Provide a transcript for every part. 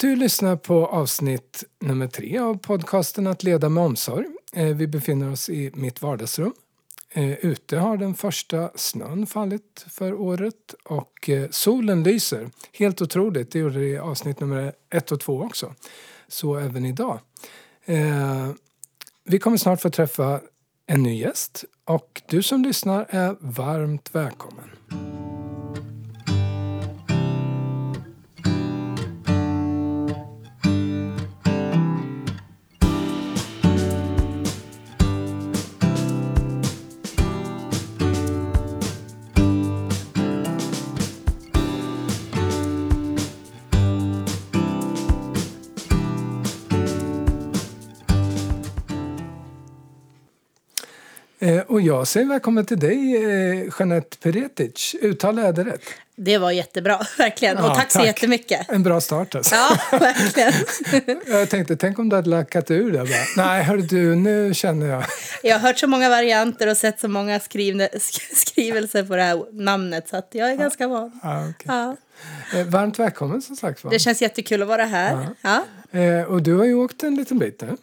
Du lyssnar på avsnitt nummer tre av podcasten Att leda med omsorg. Eh, vi befinner oss i mitt vardagsrum. Eh, ute har den första snön fallit för året och eh, solen lyser. Helt otroligt, det gjorde det i avsnitt nummer ett och två också. Så även idag. Vi kommer snart få träffa en ny gäst och du som lyssnar är varmt välkommen. Och jag säger välkommen till dig, eh, Jeanette Peretic. Uttalade jag det rätt? Det var jättebra, verkligen. Ja, och tack, tack så jättemycket. En bra start alltså. Ja, verkligen. jag tänkte, tänk om du hade lackat ur det. Bara, Nej, hör du, nu känner jag. Jag har hört så många varianter och sett så många skrivne, skrivelser på det här namnet så att jag är ja. ganska van. Ja, okay. ja. Eh, varmt välkommen som sagt Det känns jättekul att vara här. Ja. Eh, och du har ju åkt en liten bit nu.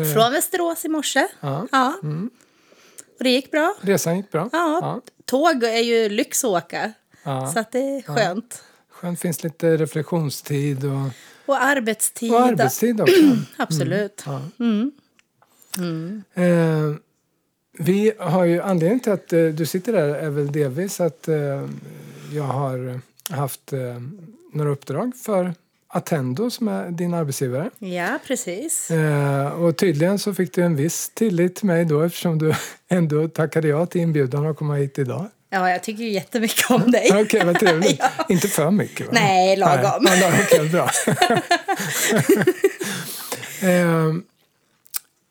Eh. Från Västerås i morse. Ja. ja. Mm. Och det gick bra. Resan gick bra? Ja. ja. Tåg är ju lyx att åka. Ja. Så att det är skönt. Ja. Skönt finns lite reflektionstid och... Och arbetstid. Och arbetstid också. Absolut. Mm. Mm. Eh, vi har ju anledningen till att eh, du sitter där är väl delvis att eh, jag har haft eh, några uppdrag för Attendo som är din arbetsgivare. Ja, precis. Eh, och tydligen så fick du en viss tillit till mig då eftersom du ändå tackade ja till inbjudan att komma hit idag. Ja, jag tycker ju jättemycket om dig. Okej, okay, vad trevligt. ja. Inte för mycket va? Nej, lagom. Nej, Okej, okay, bra. eh,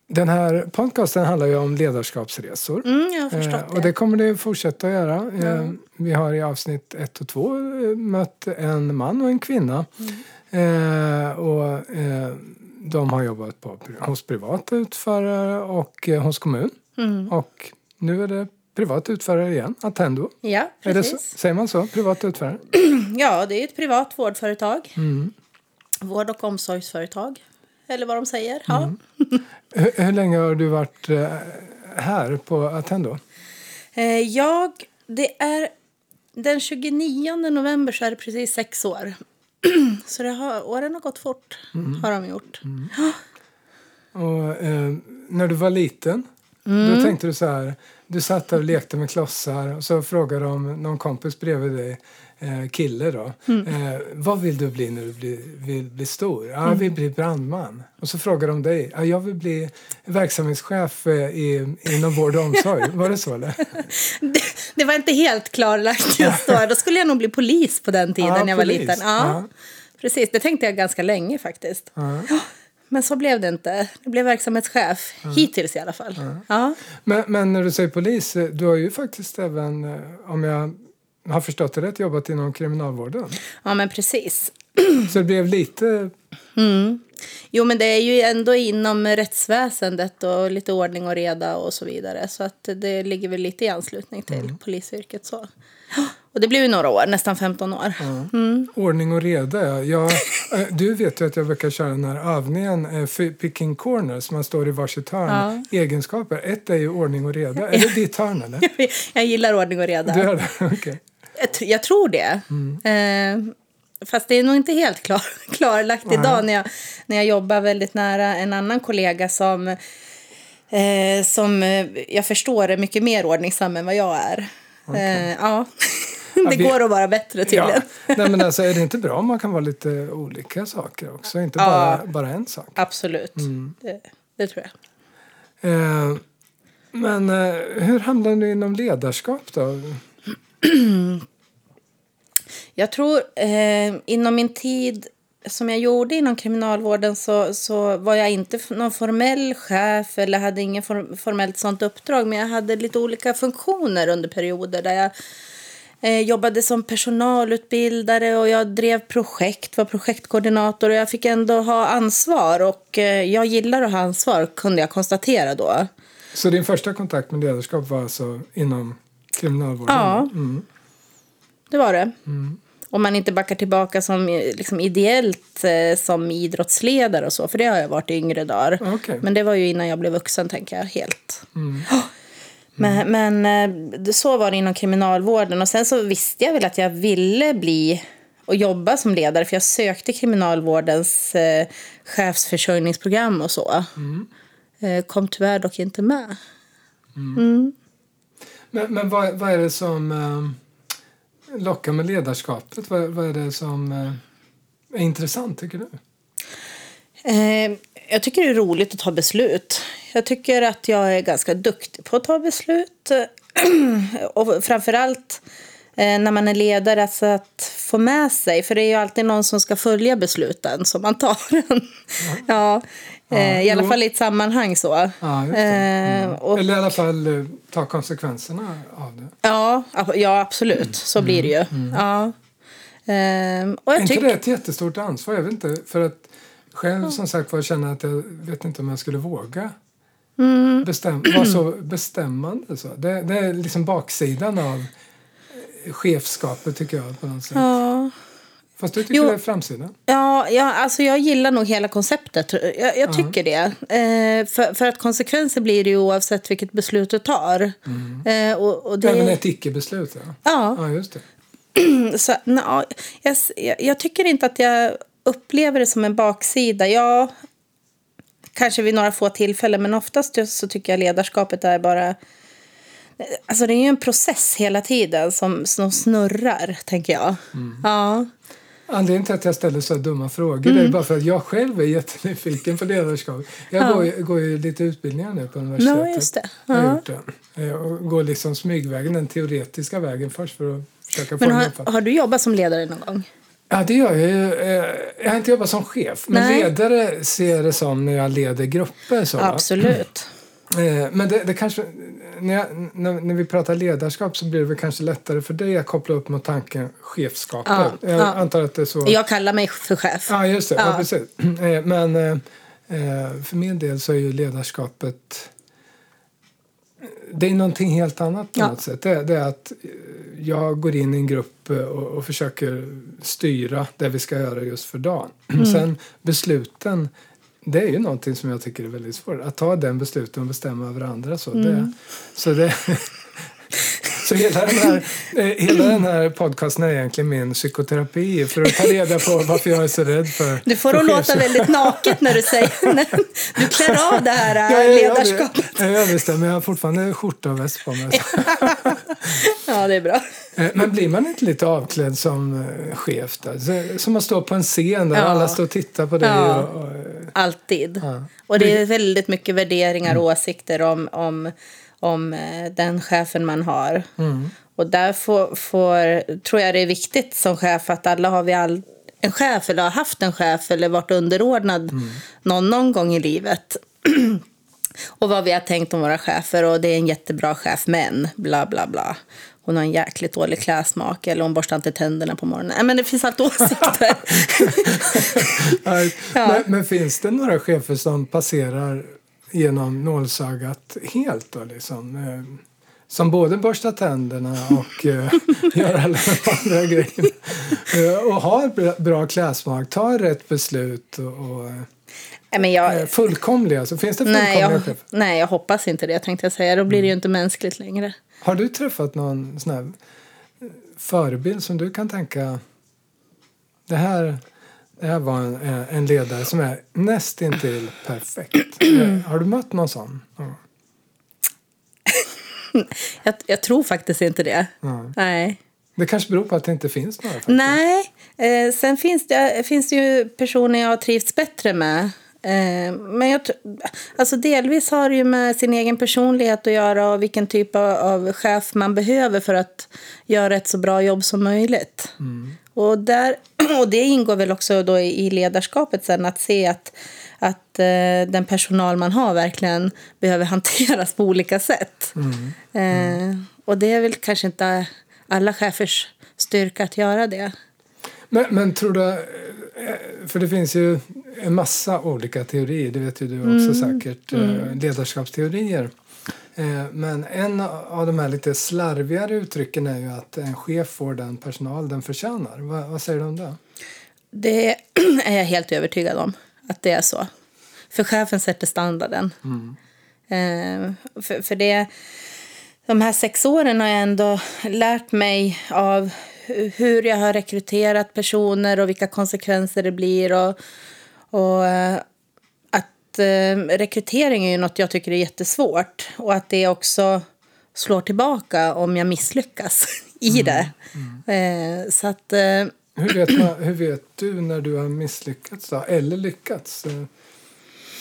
den här podcasten handlar ju om ledarskapsresor. Mm, jag har förstått eh, och det kommer det fortsätta att göra. Mm. vi har i avsnitt ett och två eh, mött en man och en kvinna. Mm Eh, och, eh, de har jobbat på, hos privata utförare och eh, hos kommun. Mm. Och nu är det privat utförare igen, Attendo. Ja, precis. Är det säger man så? Privat utförare? ja, det är ett privat vårdföretag. Mm. Vård och omsorgsföretag. Eller vad de säger. Ja. Mm. hur, hur, länge har du varit eh, här på Attendo? Eh, jag, det är den 29 november så är det precis sex år. så det har, åren har gått fort, mm. har de gjort. Mm. Och, eh, när du var liten, mm. då tänkte du så här, du satt där och lekte med klossar och så frågade de någon kompis bredvid dig, kille då, mm. eh, vad vill du bli när du blir, vill bli stor? Ja, jag vill mm. bli brandman. Och så frågade de dig, ja, jag vill bli verksamhetschef eh, i, inom vård och omsorg. var det så eller? det, det, var inte helt klarlagt just då. Då skulle jag nog bli polis på den tiden när jag polis. var liten. Ja. ja. Precis, det tänkte jag ganska länge faktiskt. Men så blev det inte. Jag blev verksamhetschef, ja. hittills i alla fall. Ja. ja. Men, men, när du säger polis, eh, du har ju faktiskt även, eh, om jag har förstått det rätt, jobbat inom kriminalvården. Ja, men precis. Så det blev lite... Mm. Jo, men det är ju ändå inom rättsväsendet och lite ordning och reda och så vidare. Så att det ligger väl lite i anslutning till mm. polisyrket så. Och det blev ju några år, nästan 15 år. Mm. Ordning och reda, ja. Eh, du vet ju att jag brukar köra den här övningen eh, picking corners. Man står i varsitt hörn. Ja. Egenskaper. Ett är ju ordning och reda. Är det ditt hörn eller? jag gillar ordning och reda. Du är det? Okay. Jag, jag, tror det. Mm. Eh, fast det är nog inte helt klar, klarlagt Nej. idag när jag, när jag jobbar väldigt nära en annan kollega som, eh, som eh, jag förstår är mycket mer ordningsam än vad jag är. Okay. Eh, ja. det går att vara bättre tydligen. Ja. Nej, men alltså, är det inte bra om man kan vara lite olika saker också? Inte bara, ja, bara en sak? Absolut. Mm. Det, det, tror jag. Eh, men eh, hur hamnade du inom ledarskap då? jag tror eh, inom min tid som jag gjorde inom kriminalvården så, så var jag inte någon formell chef eller hade ingen form, formellt sånt uppdrag. Men jag hade lite olika funktioner under perioder där jag eh, jobbade som personalutbildare och jag drev projekt, var projektkoordinator och jag fick ändå ha ansvar och eh, jag gillar att ha ansvar kunde jag konstatera då. Så din första kontakt med ledarskap var alltså inom kriminalvården? Ja, mm. det var det. Mm. Om man inte backar tillbaka som eh, liksom, ideellt eh, som idrottsledare och så, för det har jag varit i yngre dagar. Okej. Men det var ju innan jag blev vuxen, tänker jag, helt. Mm. Men, men eh, så var det inom kriminalvården. Och sen så visste jag väl att jag ville bli och jobba som ledare, för jag sökte kriminalvårdens eh, chefsförsörjningsprogram och så. Mm. Kom tyvärr dock inte med. Men, men vad, vad är det som eh, lockar med ledarskapet? Vad, vad är det som eh, är intressant, tycker du? Eh, jag tycker det är roligt att ta beslut. Jag tycker att jag är ganska duktig på att ta beslut. och framförallt eh, när man är ledare, alltså att få med sig. För det är ju alltid någon som ska följa besluten som man tar. ja, eh, I alla jo. fall i ett sammanhang så. Ja, det. Mm. Eh, och, Eller i alla fall eh, ta konsekvenserna av det. ja, ja, absolut. Så blir det ju. Ja. Eh, och Är jag inte tycker... det ett jättestort ansvar? Jag vet inte. För att själv som sagt var känner att jag vet inte om jag skulle våga Mm. bestäm, vara så bestämmande. Så. Det, det är liksom baksidan av eh, chefskapet tycker jag på något sätt. Ja. Fast du tycker Jo. det är framsidan? Ja, ja, alltså jag gillar nog hela konceptet. Jag, jag tycker det. Eh, för, för att konsekvenser blir det ju oavsett vilket beslut du tar. Eh, och, och det, Även ett icke-beslut? Ja. Ja, ja, just det. så, na, jag, jag, jag tycker inte att jag upplever det som en baksida. Ja, kanske vid några få tillfällen, men oftast så tycker jag ledarskapet är bara... Alltså det är ju en process hela tiden som, som snurrar, tänker jag. Ja. Anledningen till att jag ställer så dumma frågor det är bara för att jag själv är jättenyfiken på ledarskap. Jag Mm. Ja. går, ju- går ju lite utbildningar nu på universitetet. Ja, just det. Jag Ja. gjort det. Eh, går liksom smygvägen, den teoretiska vägen först för att försöka få Men en har, har du jobbat som ledare någon gång? Ja, det gör jag ju. Eh, Jag har inte jobbat som chef, men Nej. ledare ser jag det som när jag leder grupper. Så? Absolut. Eh, Men det, det kanske, när, jag, när, när vi pratar ledarskap så blir det väl kanske lättare för dig att koppla upp mot tanken chefskapet. Ja, jag ja. antar att det så. Jag kallar mig för chef. Ja, just det. Ja. Ja. precis. Eh, Men eh, för min del så är ju ledarskapet det är någonting helt annat på Ja. något sätt. Det, det är att jag går in i en grupp och, och försöker styra det vi ska göra just för dagen. Mm. Sen besluten, det är ju någonting som jag tycker är väldigt svårt. Att ta den besluten och bestämma över andra. Så, Mm. det, så, det, så hela, den här, eh, hela den här podcasten är egentligen min psykoterapi för att ta reda på varför jag är så rädd för Du får att låta väldigt naket när du säger Du klär av det här Ja, jag det. ledarskapet. Jag visst det, men jag har fortfarande skjorta och väst på mig. Ja, det är bra. Eh, Men blir man inte lite avklädd som eh, chef? Där? Som att stå på en scen där Ja. alla står och tittar på dig. Ja. Och, och, Alltid. Ja. Och det är väldigt mycket värderingar och åsikter om, om, om eh, den chefen man har. mm. Och där får, får, tror jag det är viktigt som chef att alla har vi all, en chef eller har haft en chef eller varit underordnad någon, någon gång i livet. och vad vi har tänkt om våra chefer och det är en jättebra chef men bla bla bla. Hon har en jäkligt dålig klädsmak eller hon borstar inte tänderna på morgonen. Nej, men det finns alltid åsikter. Ja. men, men finns det några chefer som passerar genom nålsögat helt? Då, liksom? Eh, Som både borstar tänderna och eh, gör alla andra grejerna. Eh, och har bra, klädsmak, tar rätt beslut och, men jag, fullkomliga. Så finns det fullkomliga nej, jag, chefer? nej, jag hoppas inte det tänkte jag säga. Då blir det ju inte mänskligt längre. Har du träffat någon sån förebild som du kan tänka det här, det här var en, en ledare som är nästintill perfekt. Eh, Har du mött någon sån? Ja. Jag, jag tror faktiskt inte det. Ja. Nej. Det kanske beror på att det inte finns några. Faktiskt. Nej, eh, sen finns det, finns det ju personer jag har trivts bättre med. Eh, men jag, alltså delvis har det ju med sin egen personlighet att göra och vilken typ av, av chef man behöver för att göra ett så bra jobb som möjligt. Och, där, och det ingår väl också då i ledarskapet sen att se att, att eh, den personal man har verkligen behöver hanteras på olika sätt. Eh, och det är väl kanske inte alla chefers styrka att göra det. Men, men tror du, eh, för det finns ju en massa olika teorier, det vet ju du också säkert, eh, ledarskapsteorier. Eh, men en av de här lite slarvigare uttrycken är ju att en chef får den personal den förtjänar. Va, vad säger du om det? Det är jag helt övertygad om, att det är så. För chefen sätter standarden. Mm. Eh, för, för det, de här sex åren har jag ändå lärt mig av hur jag har rekryterat personer och vilka konsekvenser det blir. Och, och eh, att eh, rekrytering är ju något jag tycker är jättesvårt. Och att det också slår tillbaka om jag misslyckas i mm. det. Mm. Eh, så att... Eh, hur, vet man, hur vet du när du har misslyckats då? Eller lyckats? Eh,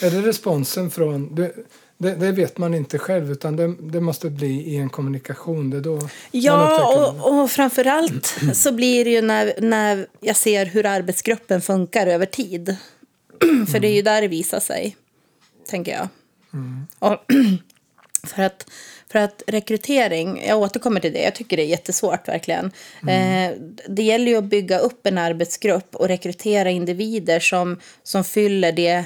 är det responsen från... Du, det, det, vet man inte själv, utan det, det, måste bli i en kommunikation. Det då ja, och, och framförallt så blir det ju när, när jag ser hur arbetsgruppen funkar över tid. För det är ju där det visar sig, tänker jag. Mm. Och, för, att, för att rekrytering, jag återkommer till det, jag tycker det är jättesvårt verkligen. Mm. Eh, det gäller ju att bygga upp en arbetsgrupp och rekrytera individer som, som fyller det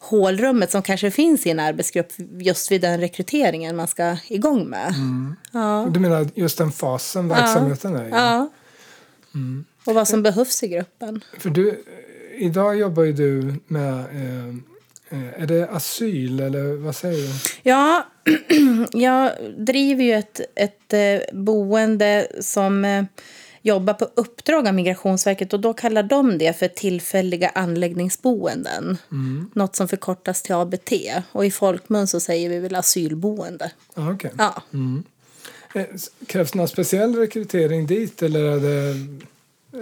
hålrummet som kanske finns i en arbetsgrupp just vid den rekryteringen man ska igång med. Mm. Ja. Du menar just den fasen verksamheten ja. är i? Ja. Mm. Och vad som behövs i gruppen. För du, idag jobbar ju du med eh, är det asyl eller vad säger du? Ja, jag driver ju ett, ett eh, boende som eh, jobbar på uppdrag av Migrationsverket och då kallar de det för tillfälliga anläggningsboenden. Mm. Något som förkortas till ABT och i folkmun så säger vi väl asylboende. Ah, okay. Ja. Mm. Eh, krävs någon speciell rekrytering dit eller är det,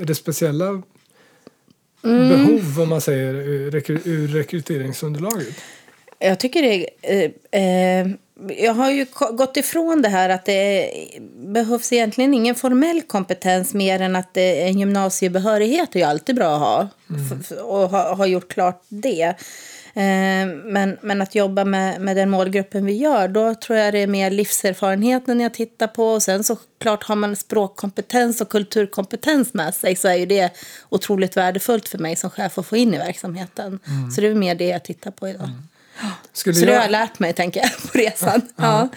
är det speciella mm. behov om man säger ur rekryteringsunderlaget? Jag tycker det eh, eh jag har ju gått ifrån det här att det behövs egentligen ingen formell kompetens mer än att en gymnasiebehörighet är ju alltid bra att ha mm. och ha, ha, gjort klart det. Eh, men, men att jobba med, med den målgruppen vi gör, då tror jag det är mer livserfarenheten jag tittar på. Och sen så klart har man språkkompetens och kulturkompetens med sig så är ju det otroligt värdefullt för mig som chef att få in i verksamheten. Mm. Så det är mer det jag tittar på idag. Mm. Skulle så jag... det har jag lärt mig, tänker jag, på resan. Ja.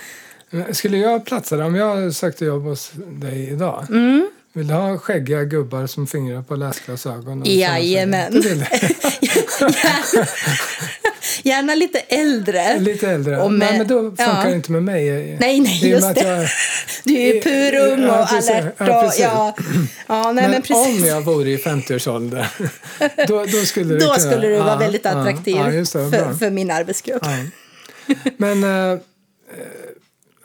ja. Skulle jag platsa där, om jag sökte jobb hos dig idag, mm. Vill du ha skäggiga gubbar som fingrar på läsglasögon? Jajamän. Gärna lite äldre. Lite äldre. Med, nej, men då funkar ja. det inte med mig. Nej, nej, just det. Jag, du är ju purung och ja, alert. Ja, ja. ja nej, men, men precis. om jag vore i 50-årsåldern då, då skulle Då kunna, skulle du vara väldigt attraktiv det, för, för, min arbetsgrupp. Men... Äh,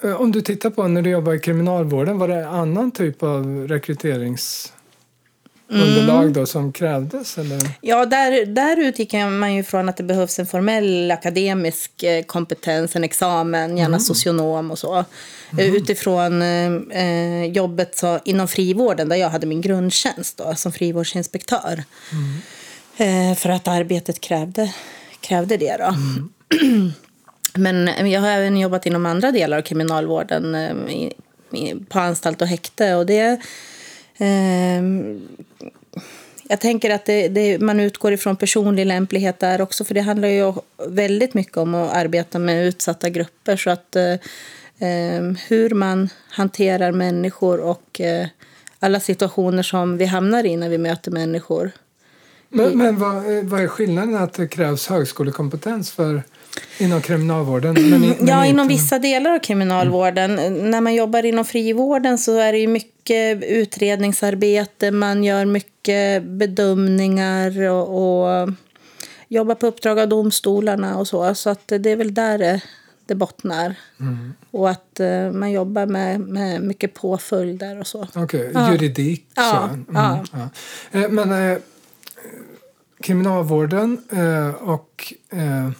om du tittar på när du jobbar i kriminalvården, var det annan typ av rekryteringsunderlag mm. då som krävdes? Eller? Ja, där, där utgick man ju från att det behövs en formell akademisk eh, kompetens, en examen, gärna mm. socionom och så. Eh, mm. Utifrån eh, jobbet så, inom frivården där jag hade min grundtjänst då, som frivårdsinspektör. Mm. Eh, för att arbetet krävde, krävde det då. Men jag har även jobbat inom andra delar av kriminalvården, eh, på anstalt och häkte. Och det, eh, jag tänker att det, det, man utgår ifrån personlig lämplighet där också, för det handlar ju väldigt mycket om att arbeta med utsatta grupper. Så att eh, ehm, hur man hanterar människor och eh, alla situationer som vi hamnar i när vi möter människor. Men, men vad, eh, vad är skillnaden att det krävs högskolekompetens för Inom kriminalvården? Men, men ja, inom vissa delar av kriminalvården. Mm. När man jobbar inom frivården så är det ju mycket utredningsarbete. Man gör mycket bedömningar och, och jobbar på uppdrag av domstolarna och så. Så att det är väl där det, det bottnar. Mm. Och att uh, man jobbar med, med mycket påföljder och så. Okej, okay. ja. juridik. Ja. Så. Mm. ja. ja. Eh, men eh, kriminalvården eh, och eh,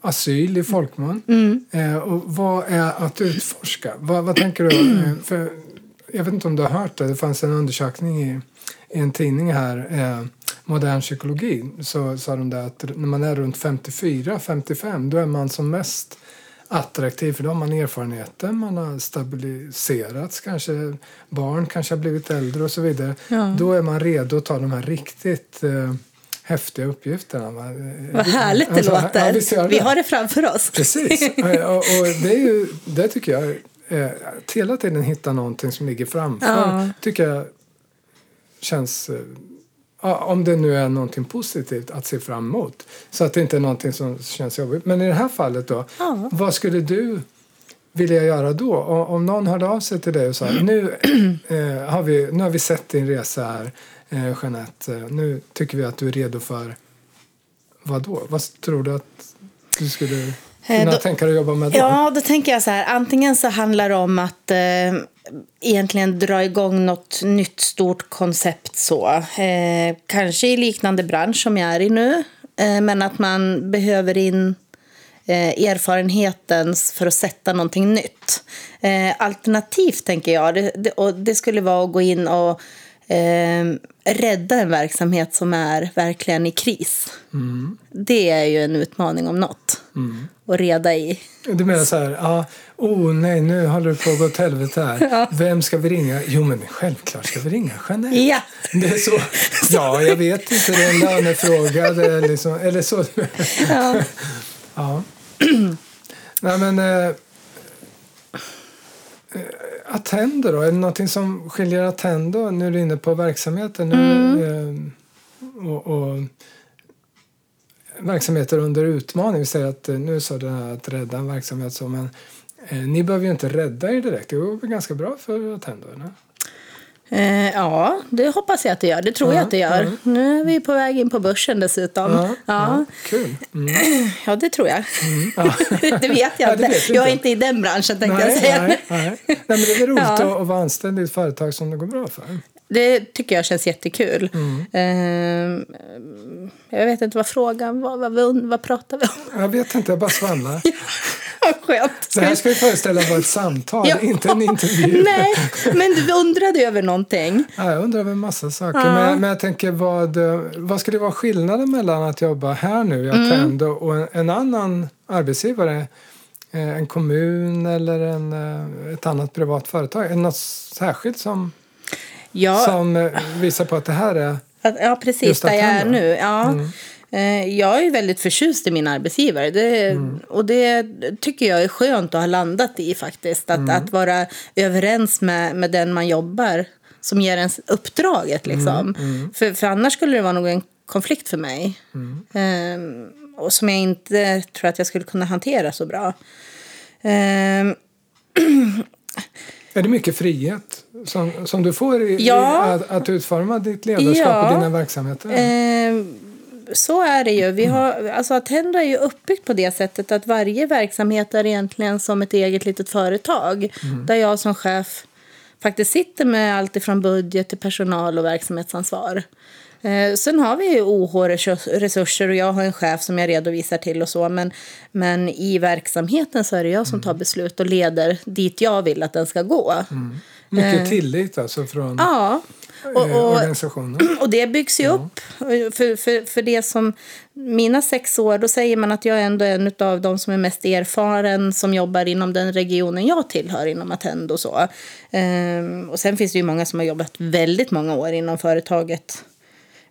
asyl i folkmun. Mm. Eh, och vad är att utforska? Vad, vad tänker du? Eh, för, jag vet inte om du har hört det. Det fanns en undersökning i, i en tidning här, eh, Modern psykologi, så sa de där att när man är runt 54-55 då är man som mest attraktiv för då har man erfarenheter, man har stabiliserats, kanske barn kanske har blivit äldre och så vidare. Ja. Då är man redo att ta de här riktigt eh, häftiga uppgifterna. Va? Vad härligt det Alltså, låter. ja, det. Vi har det framför oss. Precis. och, och det, är ju, det tycker jag, eh, att hela tiden hitta någonting som ligger framför, Ja. tycker jag känns, eh, ja, om det nu är någonting positivt att se fram emot. Så att det inte är någonting som känns jobbigt. Men i det här fallet då, Ja. vad skulle du vilja göra då? Om, någon hörde av sig till dig och sa nu, eh, har vi, nu har vi sett din resa här, eh, Jeanette. Eh, Nu tycker vi att du är redo för vad då? Vad tror du att du skulle kunna Eh, då- tänka dig att jobba med då? Ja, då tänker jag så här. Antingen så handlar det om att eh, egentligen dra igång något nytt stort koncept så. Eh, kanske i liknande bransch som jag är i nu. Eh, men att man behöver in eh, erfarenheten för att sätta någonting nytt. Alternativt tänker jag, det, det, och det skulle vara att gå in och eh, rädda en verksamhet som är verkligen i kris. Det är ju en utmaning om något. Och reda i. Du menar så här, ja, oh nej, nu håller det på att gå åt helvete här. Vem ska vi ringa? Jo, men självklart ska vi ringa Jeanette. Ja. Det är så. Ja, jag vet inte, det är en lönefråga. Liksom, eller så. Ja. Ja. Nej, men... Eh, Attendo då? Är det någonting som skiljer Attendo? Nu är du inne på verksamheten. Nu, eh, och, och verksamheter under utmaning. Vi säger att eh, nu sa det här att rädda en verksamhet så, men eh, ni behöver ju inte rädda er direkt. Det går ganska bra för Attendo? Eller? Eh, ja, det hoppas jag att det gör. Det tror jag Ja, att det gör. ja. Nu är vi på väg in på börsen dessutom. Ja, ja. Kul. Mm. det tror jag. Ja. det vet jag Ja, inte. vet jag är inte. inte i den branschen tänkte jag säga. nej, nej. nej, men det är roligt Ja. att vara anställd i ett företag som det går bra för. Det tycker jag känns jättekul. Mm. Eh, jag vet inte vad frågan var. Vad, vad, vad pratar vi om? Jag vet inte, jag bara svamlar. Skönt. Det här ska ju föreställa vara ett samtal, Ja. inte en intervju. Nej, men du undrade över någonting. Ja, jag undrar över en massa saker. Ja. Men, jag, men jag tänker, vad, vad skulle vara skillnaden mellan att jobba här nu i Attendo och en, en annan arbetsgivare? Eh, En kommun eller en, eh, ett annat privat företag? Är det något särskilt som, Ja, som eh, visar på att det här är... Ja, precis Just där jag är nu. Ja. Eh, Jag är väldigt förtjust i min arbetsgivare. Det, Och det tycker jag är skönt att ha landat i faktiskt. Att, att vara överens med, med den man jobbar som ger ens uppdraget. Liksom. För, för annars skulle det vara nog en konflikt för mig. Ehm, och som jag inte tror att jag skulle kunna hantera så bra. Ehm, Är det mycket frihet som, som du får i, Ja. i att, att utforma ditt ledarskap Ja. och dina verksamheter? Eh, så är det ju. Vi har, alltså Attendo är ju uppbyggt på det sättet att varje verksamhet är egentligen som ett eget litet företag. Där jag som chef faktiskt sitter med allt ifrån budget till personal och verksamhetsansvar. Eh, sen har vi OH-resurser och jag har en chef som jag redovisar till och så. Men, men i verksamheten så är det jag som tar beslut och leder dit jag vill att den ska gå. Mycket tillit alltså från Ja. eh, Och, och, organisationen. och det byggs ju upp. För, för, för det som mina sex år, då säger man att jag är ändå en av de som är mest erfaren som jobbar inom den regionen jag tillhör inom Attendo och så. Ehm, och sen finns det ju många som har jobbat väldigt många år inom företaget.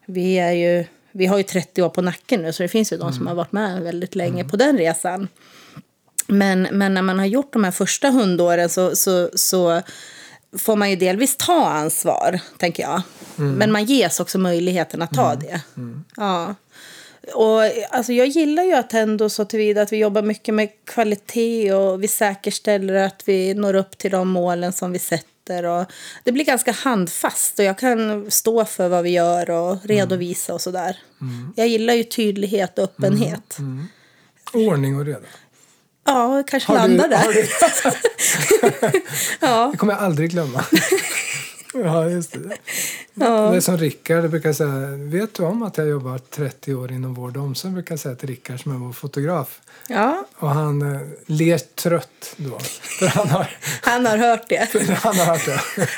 Vi, är ju, vi har ju 30 år på nacken nu så det finns ju de som har varit med väldigt länge på den resan. Men, men när man har gjort de här första hundåren så, så, så får man ju delvis ta ansvar, tänker jag. Men man ges också möjligheten att ta det. Ja. Och, alltså, jag gillar ju Attendo så tillvida att vi jobbar mycket med kvalitet och vi säkerställer att vi når upp till de målen som vi sätter. Och det blir ganska handfast och jag kan stå för vad vi gör och redovisa och sådär. Jag gillar ju tydlighet och öppenhet. Ordning och reda. Ja, kanske Har du- landar där. du- ja. Det kommer jag aldrig glömma. ja, just det. Det är som Rickard brukar säga. Vet du om att jag jobbar 30 år inom vård och omsorg? brukar säga till Rickard som är vår fotograf. ja, Och han eh, ler trött då. För han har, han har hört det. han har hört det.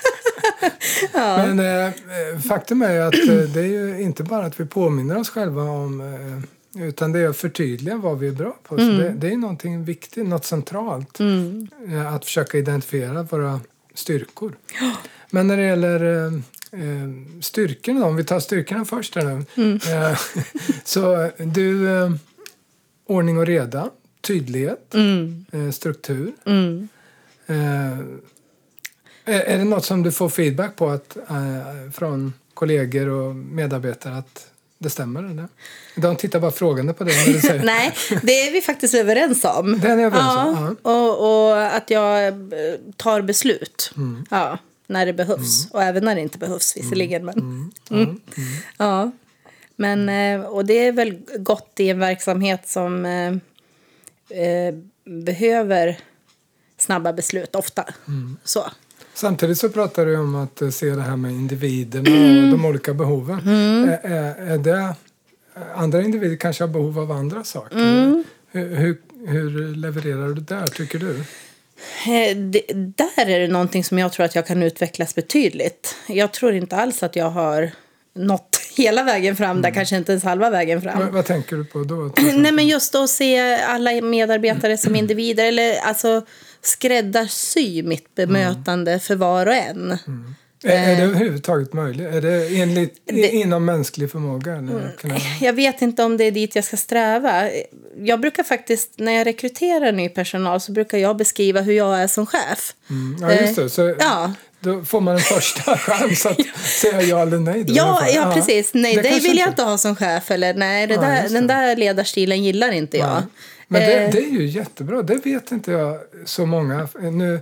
Men eh, faktum är att eh, det är ju inte bara att vi påminner oss själva om eh, utan det är att förtydliga vad vi är bra på. Så det, det är någonting viktigt, något centralt. Eh, att försöka identifiera våra styrkor. Men när det gäller eh, eh, styrkorna, om vi tar styrkorna först här nu. Mm. Eh, så du, eh, ordning och reda, tydlighet, Mm. struktur. Eh, är, det något som du får feedback på att, från kollegor och medarbetare att det stämmer? Eller? De tittar bara frågande på säger Nej, det är vi faktiskt överens om. Det är överens om, Ja, och, och att jag tar beslut. Mm. Ja, när det behövs. Och även när det inte behövs visserligen. Men, mm. Ja. Men, eh, och det är väl gott i en verksamhet som eh, eh, behöver snabba beslut ofta. Mm. Så. Samtidigt så pratar du om att eh, se det här med individerna Mm. och de olika behoven. Är, är, är det, andra individer kanske har behov av andra saker. Mm. Hur, hur, hur levererar du där, tycker du? Eh, det, där är det någonting som jag tror att jag kan utvecklas betydligt. Jag tror inte alls att jag har nått hela vägen fram Mm. där, kanske inte ens halva vägen fram. Vad, vad tänker du på då? Nej, men just att se alla medarbetare som individer, eller alltså skräddarsy mitt bemötande för var och en. Är, är det överhuvudtaget möjligt? Är det, enligt, inom mänsklig förmåga? Eller kan jag, vet inte om det är dit jag ska sträva. Jag brukar faktiskt, när jag rekryterar ny personal så brukar jag beskriva hur jag är som chef. mm, ja, just det. Så, Ja. Då får man en första chans att säga ja eller nej. Då, Ja, ja, precis. Nej, Det dig vill jag inte ha som chef. Eller nej, det Ja, där, den det. där ledarstilen gillar inte jag. Ja. Men det, Eh. det är ju jättebra. Det vet inte jag så många. Nu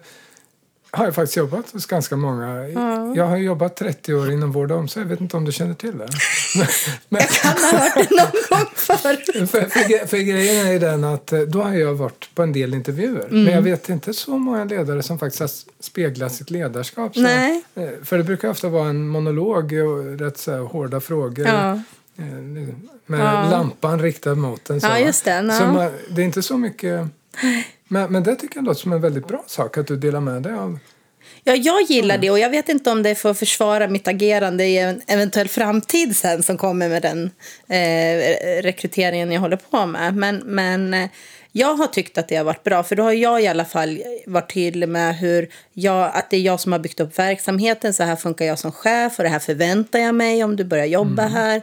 har jag faktiskt jobbat hos ganska många. Jag har jobbat 30 år inom vård och omsorg. Jag vet inte om du känner till det. Men, men, Kan ha hört det någon gång förr. för, för, för grejen är ju den att eh, då har jag varit på en del intervjuer. Mm. Men jag vet inte så många ledare som faktiskt har speglat sitt ledarskap. Så, Nej. eh, För det brukar ofta vara en monolog och rätt så här, hårda frågor. Ja. Eh, Med Ja. lampan riktad mot en. Så, Ja, just det, ja. så man, det är inte så mycket... Men, men det tycker jag låter som en väldigt bra sak att du delar med dig av. Ja, jag gillar det och jag vet inte om det är för att försvara mitt agerande i en eventuell framtid sen som kommer med den eh, rekryteringen jag håller på med. Men, men eh, jag har tyckt att det har varit bra för då har jag i alla fall varit tydlig med hur jag, att det är jag som har byggt upp verksamheten. Så här funkar jag som chef och det här förväntar jag mig om du börjar jobba här.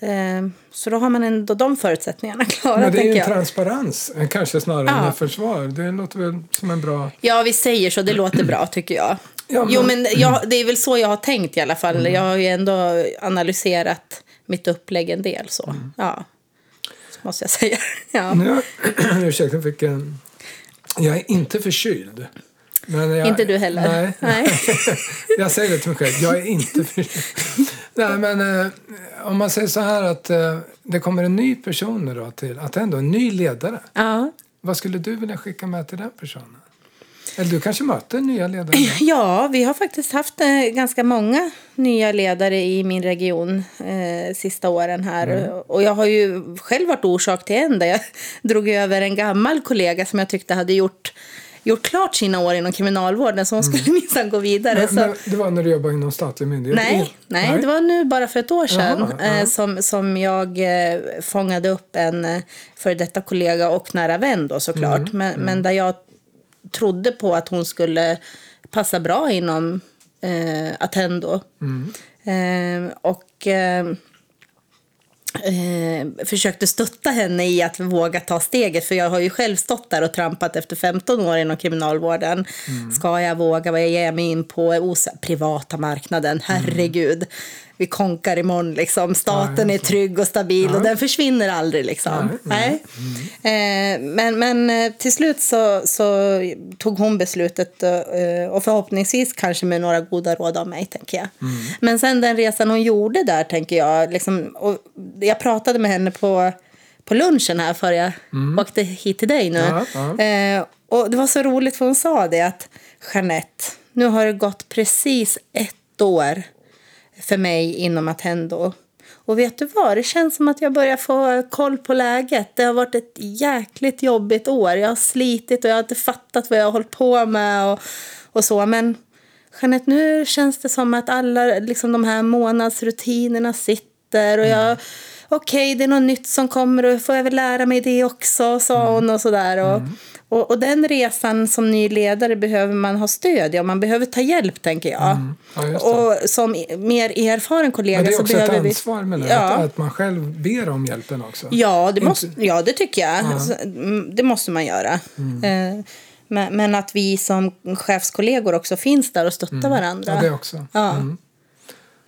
Eh, så då har man ändå de förutsättningarna klara, Men det är ju en transparens, eh, kanske snarare Ja. än ett försvar. Det låter väl som en bra... Ja, vi säger så. Det låter bra, tycker jag. Ja, men- Jo, men jag, det är väl så jag har tänkt i alla fall. Jag har ju ändå analyserat mitt upplägg en del. så. Ja, så måste jag säga. Ja. Nu, ursäkta, jag fick en... Jag är inte förkyld. Men jag, Inte du heller? Nej. Nej. jag säger det till mig själv. Jag är inte förkyld. Nej, men eh, om man säger så här att eh, det kommer en ny person nu då till Attendo, en ny ledare. Ja. Vad skulle du vilja skicka med till den personen? Eller du kanske möter nya ledare? ja, vi har faktiskt haft eh, ganska många nya ledare i min region eh, sista åren här. Och jag har ju själv varit orsak till en där jag drog över en gammal kollega som jag tyckte hade gjort gjort klart sina år inom kriminalvården så hon skulle minsann gå vidare. Men, men det var när du jobbade inom statlig myndighet? Nej, In- nej, det var nu bara för ett år sedan Jaha, ja. eh, som, som jag eh, fångade upp en eh, före detta kollega och nära vän då såklart. Mm, Men, men där jag trodde på att hon skulle passa bra inom eh, Attendo. Mm. Eh, och eh, eh, försökte stötta henne i att våga ta steget. För jag har ju själv stått där och trampat efter 15 år inom kriminalvården. Ska jag våga? Vad ger jag mig in på? Os- privata marknaden, herregud. Vi konkar imorgon liksom. Staten är trygg och stabil och den försvinner aldrig liksom. Nej. Eh, men, men eh, till slut så, så tog hon beslutet eh, och förhoppningsvis kanske med några goda råd av mig tänker jag. Men sen den resan hon gjorde där tänker jag, liksom, och jag pratade med henne på, på lunchen här för jag åkte hit till dig nu. Ja, ja. Eh, och det var så roligt för hon sa det att Jeanette, nu har det gått precis ett år för mig inom Attendo. Och vet du vad, det känns som att jag börjar få koll på läget. Det har varit ett jäkligt jobbigt år. Jag har slitit och jag har inte fattat vad jag har hållit på med och, och så. Men Jeanette, nu känns det som att alla liksom, de här månadsrutinerna sitter och jag Okej, det är något nytt som kommer och får jag väl lära mig det också, sa hon och sådär. Och, Och, och den resan som ny ledare behöver man ha stöd i och man behöver ta hjälp tänker jag. Mm. Ja, och som mer erfaren kollega Men det är så också ett behöver vi... ansvar med det, Ja. att, att man själv ber om hjälpen också. Ja, det, Inte- måste, ja, det tycker jag. Mm, Det måste man göra. Eh, Men, men att vi som chefskollegor också finns där och stöttar varandra. Ja, det också. Ja.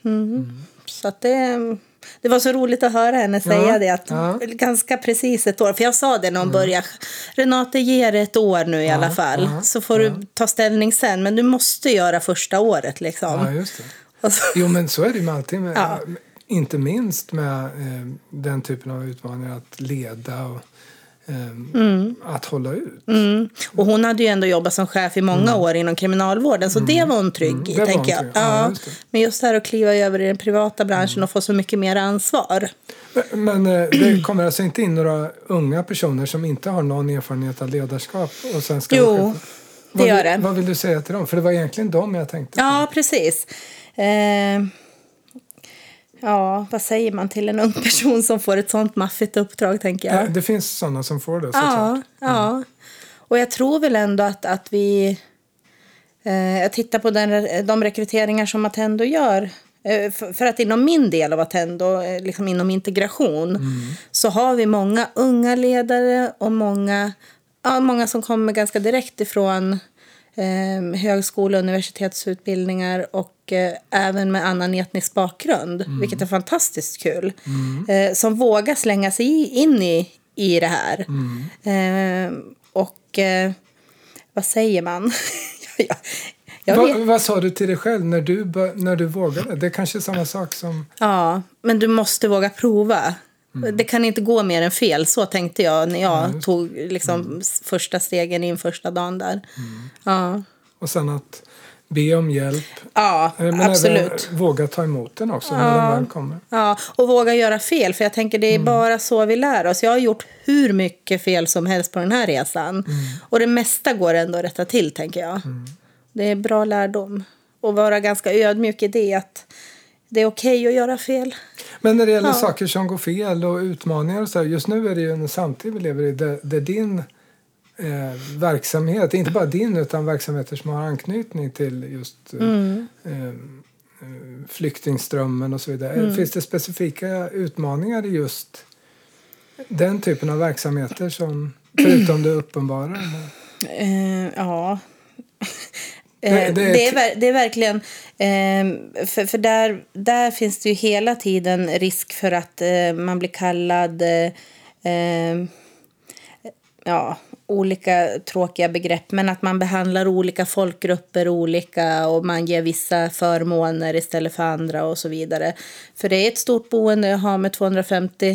Mm. Så att det, det var så roligt att höra henne säga det. Att ja. Ganska precis ett år. För jag sa det när hon började. Renate, ge det ett år nu i alla fall. ja, så får du ta ställning sen. Men du måste göra första året liksom. Ja, så, Jo, men så är det ju med allting. Med, Ja. Inte minst med eh, den typen av utmaningar, att leda och Mm. att hålla ut. och hon hade ju ändå jobbat som chef i många år inom kriminalvården. Så det var hon trygg i, Mm. det tänker jag. Ja, just men just det här att kliva över i den privata branschen och få så mycket mer ansvar. Men eh, det kommer alltså inte in några unga personer som inte har någon erfarenhet av ledarskap och sen ska Jo, det gör vill, det. Vad vill du säga till dem? För det var egentligen dem jag tänkte. Ja, precis. Eh, ja, vad säger man till en ung person som får ett sånt maffigt uppdrag, tänker jag. Det finns sådana som får det såklart. Ja, ja. Och jag tror väl ändå att, att vi... Eh, jag tittar på den, de rekryteringar som Attendo gör. Eh, för, för att inom min del av Attendo, eh, liksom inom integration, så har vi många unga ledare och många, ja, många som kommer ganska direkt ifrån eh, högskole och universitetsutbildningar och eh, även med annan etnisk bakgrund, vilket är fantastiskt kul. Eh, som vågar slänga sig in i, i det här. Eh, och eh, vad säger man? jag, jag Va, vad sa du till dig själv när du, när du vågade? Det är kanske är samma sak som... Ja, men du måste våga prova. Det kan inte gå mer än fel, så tänkte jag när jag tog liksom, första stegen in första dagen där. Ja, Och sen att be om hjälp. ja Eh, Men absolut. även våga ta emot den också när den väl kommer. Ja, och våga göra fel, för jag tänker det är bara så vi lär oss. Jag har gjort hur mycket fel som helst på den här resan. Och det mesta går ändå att rätta till, tänker jag. Det är bra lärdom. Och vara ganska ödmjuk i det, att det är okej att göra fel. Men när det gäller Ja. saker som går fel och utmaningar och så just nu är det ju en samtid vi lever i där, där din eh, verksamhet, inte bara din utan verksamheter som har anknytning till just eh, Mm. eh, eh, flyktingströmmen och så vidare. Finns det specifika utmaningar i just den typen av verksamheter som förutom det uppenbara? Eh, ja. Det- Eh, det är det, är, det är verkligen... Eh, för för där, där finns det ju hela tiden risk för att eh, man blir kallad... Eh, eh, ja, olika tråkiga begrepp, men att man behandlar olika folkgrupper olika och man ger vissa förmåner istället för andra och så vidare. För det är ett stort boende jag har med 250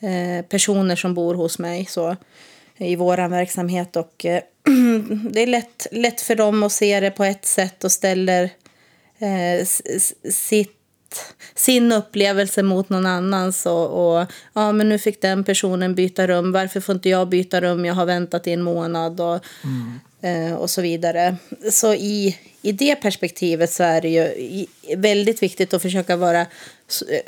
eh, personer som bor hos mig så, i vår verksamhet och eh, det är lätt, lätt för dem att se det på ett sätt och ställer eh, sitt sin upplevelse mot någon annans och, och ja men nu fick den personen byta rum, varför får inte jag byta rum, jag har väntat i en månad och, eh, och så vidare. Så i, i det perspektivet så är det ju väldigt viktigt att försöka vara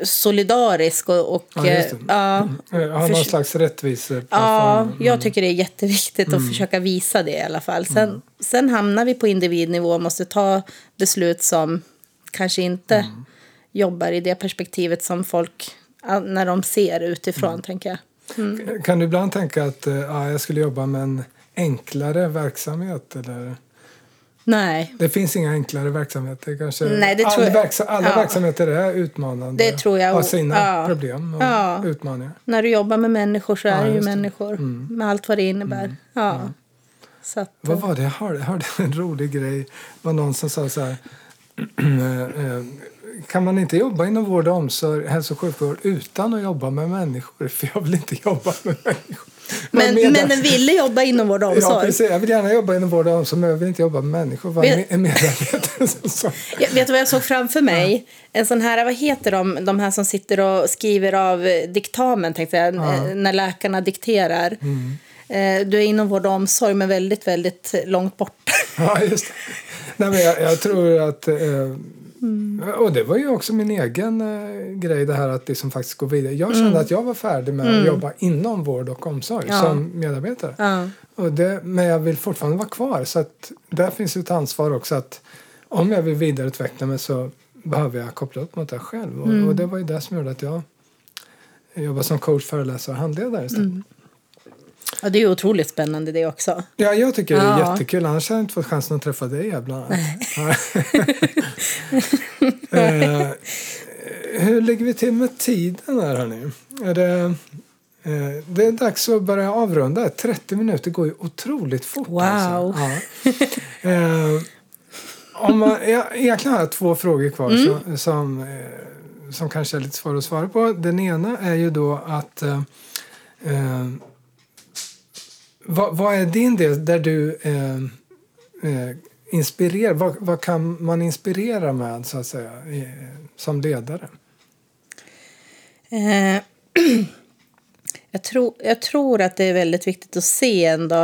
solidarisk och, och Ja, just det. eh, ja, Eh, Har någon slags rättvise Ja, jag tycker det är jätteviktigt att försöka visa det i alla fall. Sen, sen hamnar vi på individnivå och måste ta beslut som kanske inte jobbar i det perspektivet som folk när de ser utifrån, tänker jag. Kan du ibland tänka att eh, ja, jag skulle jobba med en enklare verksamhet? Eller? Nej, Det finns inga enklare verksamheter. Kanske. Nej, det tror alla jag- verksa- alla ja. verksamheter är utmanande. Det tror jag. Har sina Ja. problem och Ja. utmaningar. när du jobbar med människor så är det ju det. Mm. människor med allt vad det innebär. Ja. Så att, Vad var det? Jag hörde, jag hörde en rolig grej. Det var någon som sa så här. kan man inte jobba inom vård och omsorg, hälso och sjukvård utan att jobba med människor? För jag vill inte jobba med människor. men, men den ville jobba inom vård och Ja, omsorg. precis. Jag vill gärna jobba inom vård och omsorg, men jag vill inte jobba med människor. Var Vet- en medarbetare som sa. Jag vet du vad jag såg framför mig? En sån här, vad heter de, de här som sitter och skriver av eh, diktamen, tänkte jag, eh, när läkarna dikterar. Eh, Du är inom vård och omsorg, men väldigt, väldigt långt bort. Ja, just det. Nej, men jag, jag tror att eh, Och det var ju också min egen eh, grej det här att liksom faktiskt gå vidare. Jag kände att jag var färdig med att jobba inom vård och omsorg Ja. som medarbetare. Ja. Och det, men jag vill fortfarande vara kvar så att där finns ju ett ansvar också att om jag vill vidareutveckla mig så behöver jag koppla upp mot det själv. Och, Mm. och det var ju det som gjorde att jag jobbade som coach, föreläsare och handledare istället. Ja, det är otroligt spännande det också. Ja, jag tycker det är Ja. jättekul. Annars hade jag inte fått chansen att träffa dig bland annat. eh, hur ligger vi till med tiden här hörni? Är det, eh, det är dags att börja avrunda. 30 minuter går ju otroligt fort. Wow. Alltså. Ja. Eh, om man, jag, egentligen har jag två frågor kvar Mm. som, som, eh, som kanske är lite svåra att svara på. Den ena är ju då att eh, vad, vad är din del där du eh, eh, inspirerar? Vad, vad kan man inspirera med så att säga i, som ledare? Eh, jag, tror, jag tror att det är väldigt viktigt att se ändå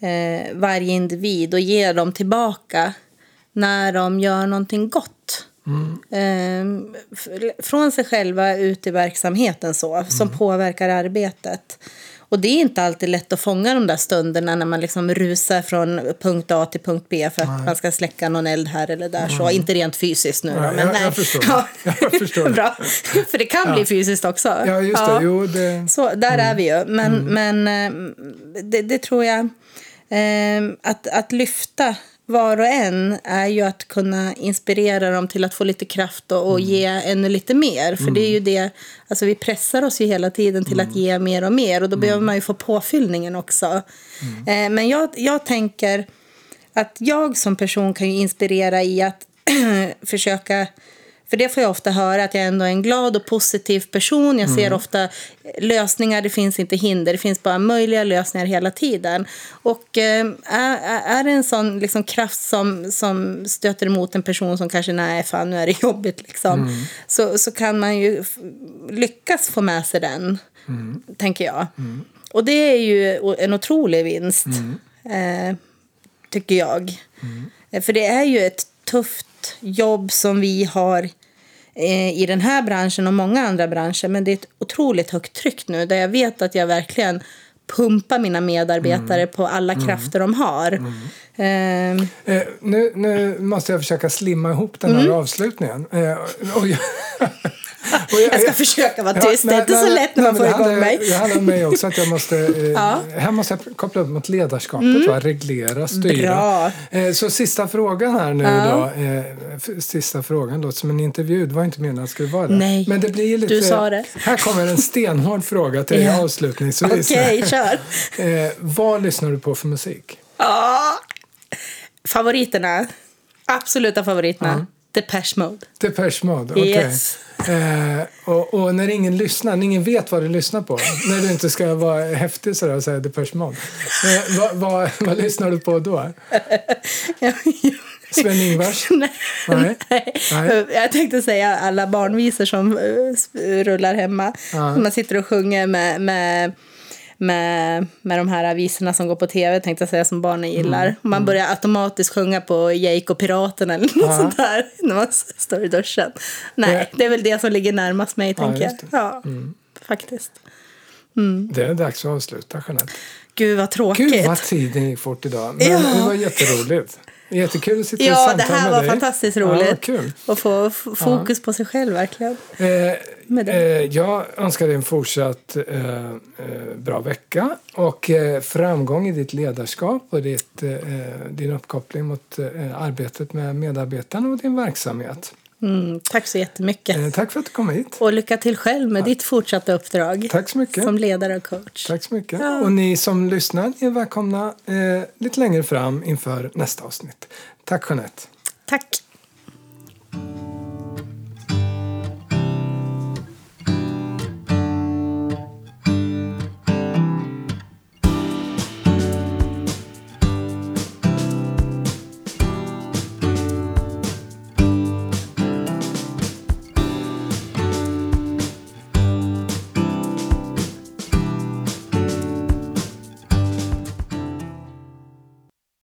eh, varje individ och ge dem tillbaka när de gör någonting gott. Eh, f- från sig själva ut i verksamheten så, som påverkar arbetet. Och det är inte alltid lätt att fånga de där stunderna när man liksom rusar från punkt A till punkt B för att man ska släcka någon eld här eller där. Så. Inte rent fysiskt nu då, Nej, men jag- nej. jag förstår. Ja. Jag förstår. Bra. För det kan bli fysiskt också. Ja, just det. Jo, det Så där är vi ju. Men, men eh, det, det tror jag... Eh, att, att lyfta var och en är ju att kunna inspirera dem till att få lite kraft och, och ge ännu lite mer. För det är ju det, alltså vi pressar oss ju hela tiden till att ge mer och mer. Och då behöver man ju få påfyllningen också. Eh, men jag, jag tänker att jag som person kan ju inspirera i att försöka för det får jag ofta höra att jag ändå är en glad och positiv person. Jag ser ofta lösningar, det finns inte hinder. Det finns bara möjliga lösningar hela tiden. Och eh, är, är det en sån liksom, kraft som, som stöter emot en person som kanske, nej fan nu är det jobbigt liksom. Så, så kan man ju lyckas få med sig den, tänker jag. Och det är ju en otrolig vinst, eh, tycker jag. Eh, För det är ju ett tufft jobb som vi har i den här branschen och många andra branscher. Men det är ett otroligt högt tryck nu där jag vet att jag verkligen pumpar mina medarbetare på alla krafter de har. Ehm, Eh, nu, nu måste jag försöka slimma ihop den här Mm. avslutningen. Eh, och jag, jag ska försöka vara tyst. det är nej, inte nej, så nej, lätt när nej, man får igång handlar- mig. Det handlar om mig också att jag måste, eh, Ja. Mm. här måste jag koppla upp mot ledarskapet, va? reglera, styra. Bra. Eh, så sista frågan här nu Ja. då. Eh, sista frågan låter som en intervju, det var inte meningen att det skulle vara det. Nej, Men det blir lite, du sa det. Här kommer en stenhård fråga till dig Ja. avslutningsvis. Okej, kör. Vad lyssnar du på för musik? Ja. Favoriterna. Absoluta favoriterna. Depeche Mode. Depeche Mode, okej. Yes. Eh, och, och när ingen lyssnar, när ingen vet vad du lyssnar på, när du inte ska vara häftig sådär och säga Depeche Mode. Eh, vad, vad, vad lyssnar du på då? Sven-Ingvars? Nej. Nej. Nej. Jag tänkte säga alla barnvisor som eh, rullar hemma. Ja. Man sitter och sjunger med, med, med, med de här visorna som går på tv, tänkte jag säga, som barnen gillar. Mm. Man börjar automatiskt sjunga på Jake och Piraten eller något Ja. sånt där när man står i duschen. Nej, det är väl det som ligger närmast mig, tänker jag. Ja, Mm. faktiskt. Det är dags att avsluta, Jeanette. Gud vad tråkigt. Gud vad tiden gick fort idag. Men Ja. det var jätteroligt. Jättekul att sitta och Ja, det samtala här med var dig. fantastiskt Ja, roligt. kul. Att få fokus på sig själv, verkligen. Eh, Med eh, jag önskar dig en fortsatt eh, eh, bra vecka och eh, framgång i ditt ledarskap och ditt, din uppkoppling mot arbetet med medarbetarna och din verksamhet. Mm, tack så jättemycket. Eh, tack för att du kom hit. Och lycka till själv med ditt fortsatta uppdrag. Tack så mycket. Som ledare och coach. Tack så mycket. Ja. Och ni som lyssnar är välkomna eh, lite längre fram inför nästa avsnitt. Tack Jeanette. Tack.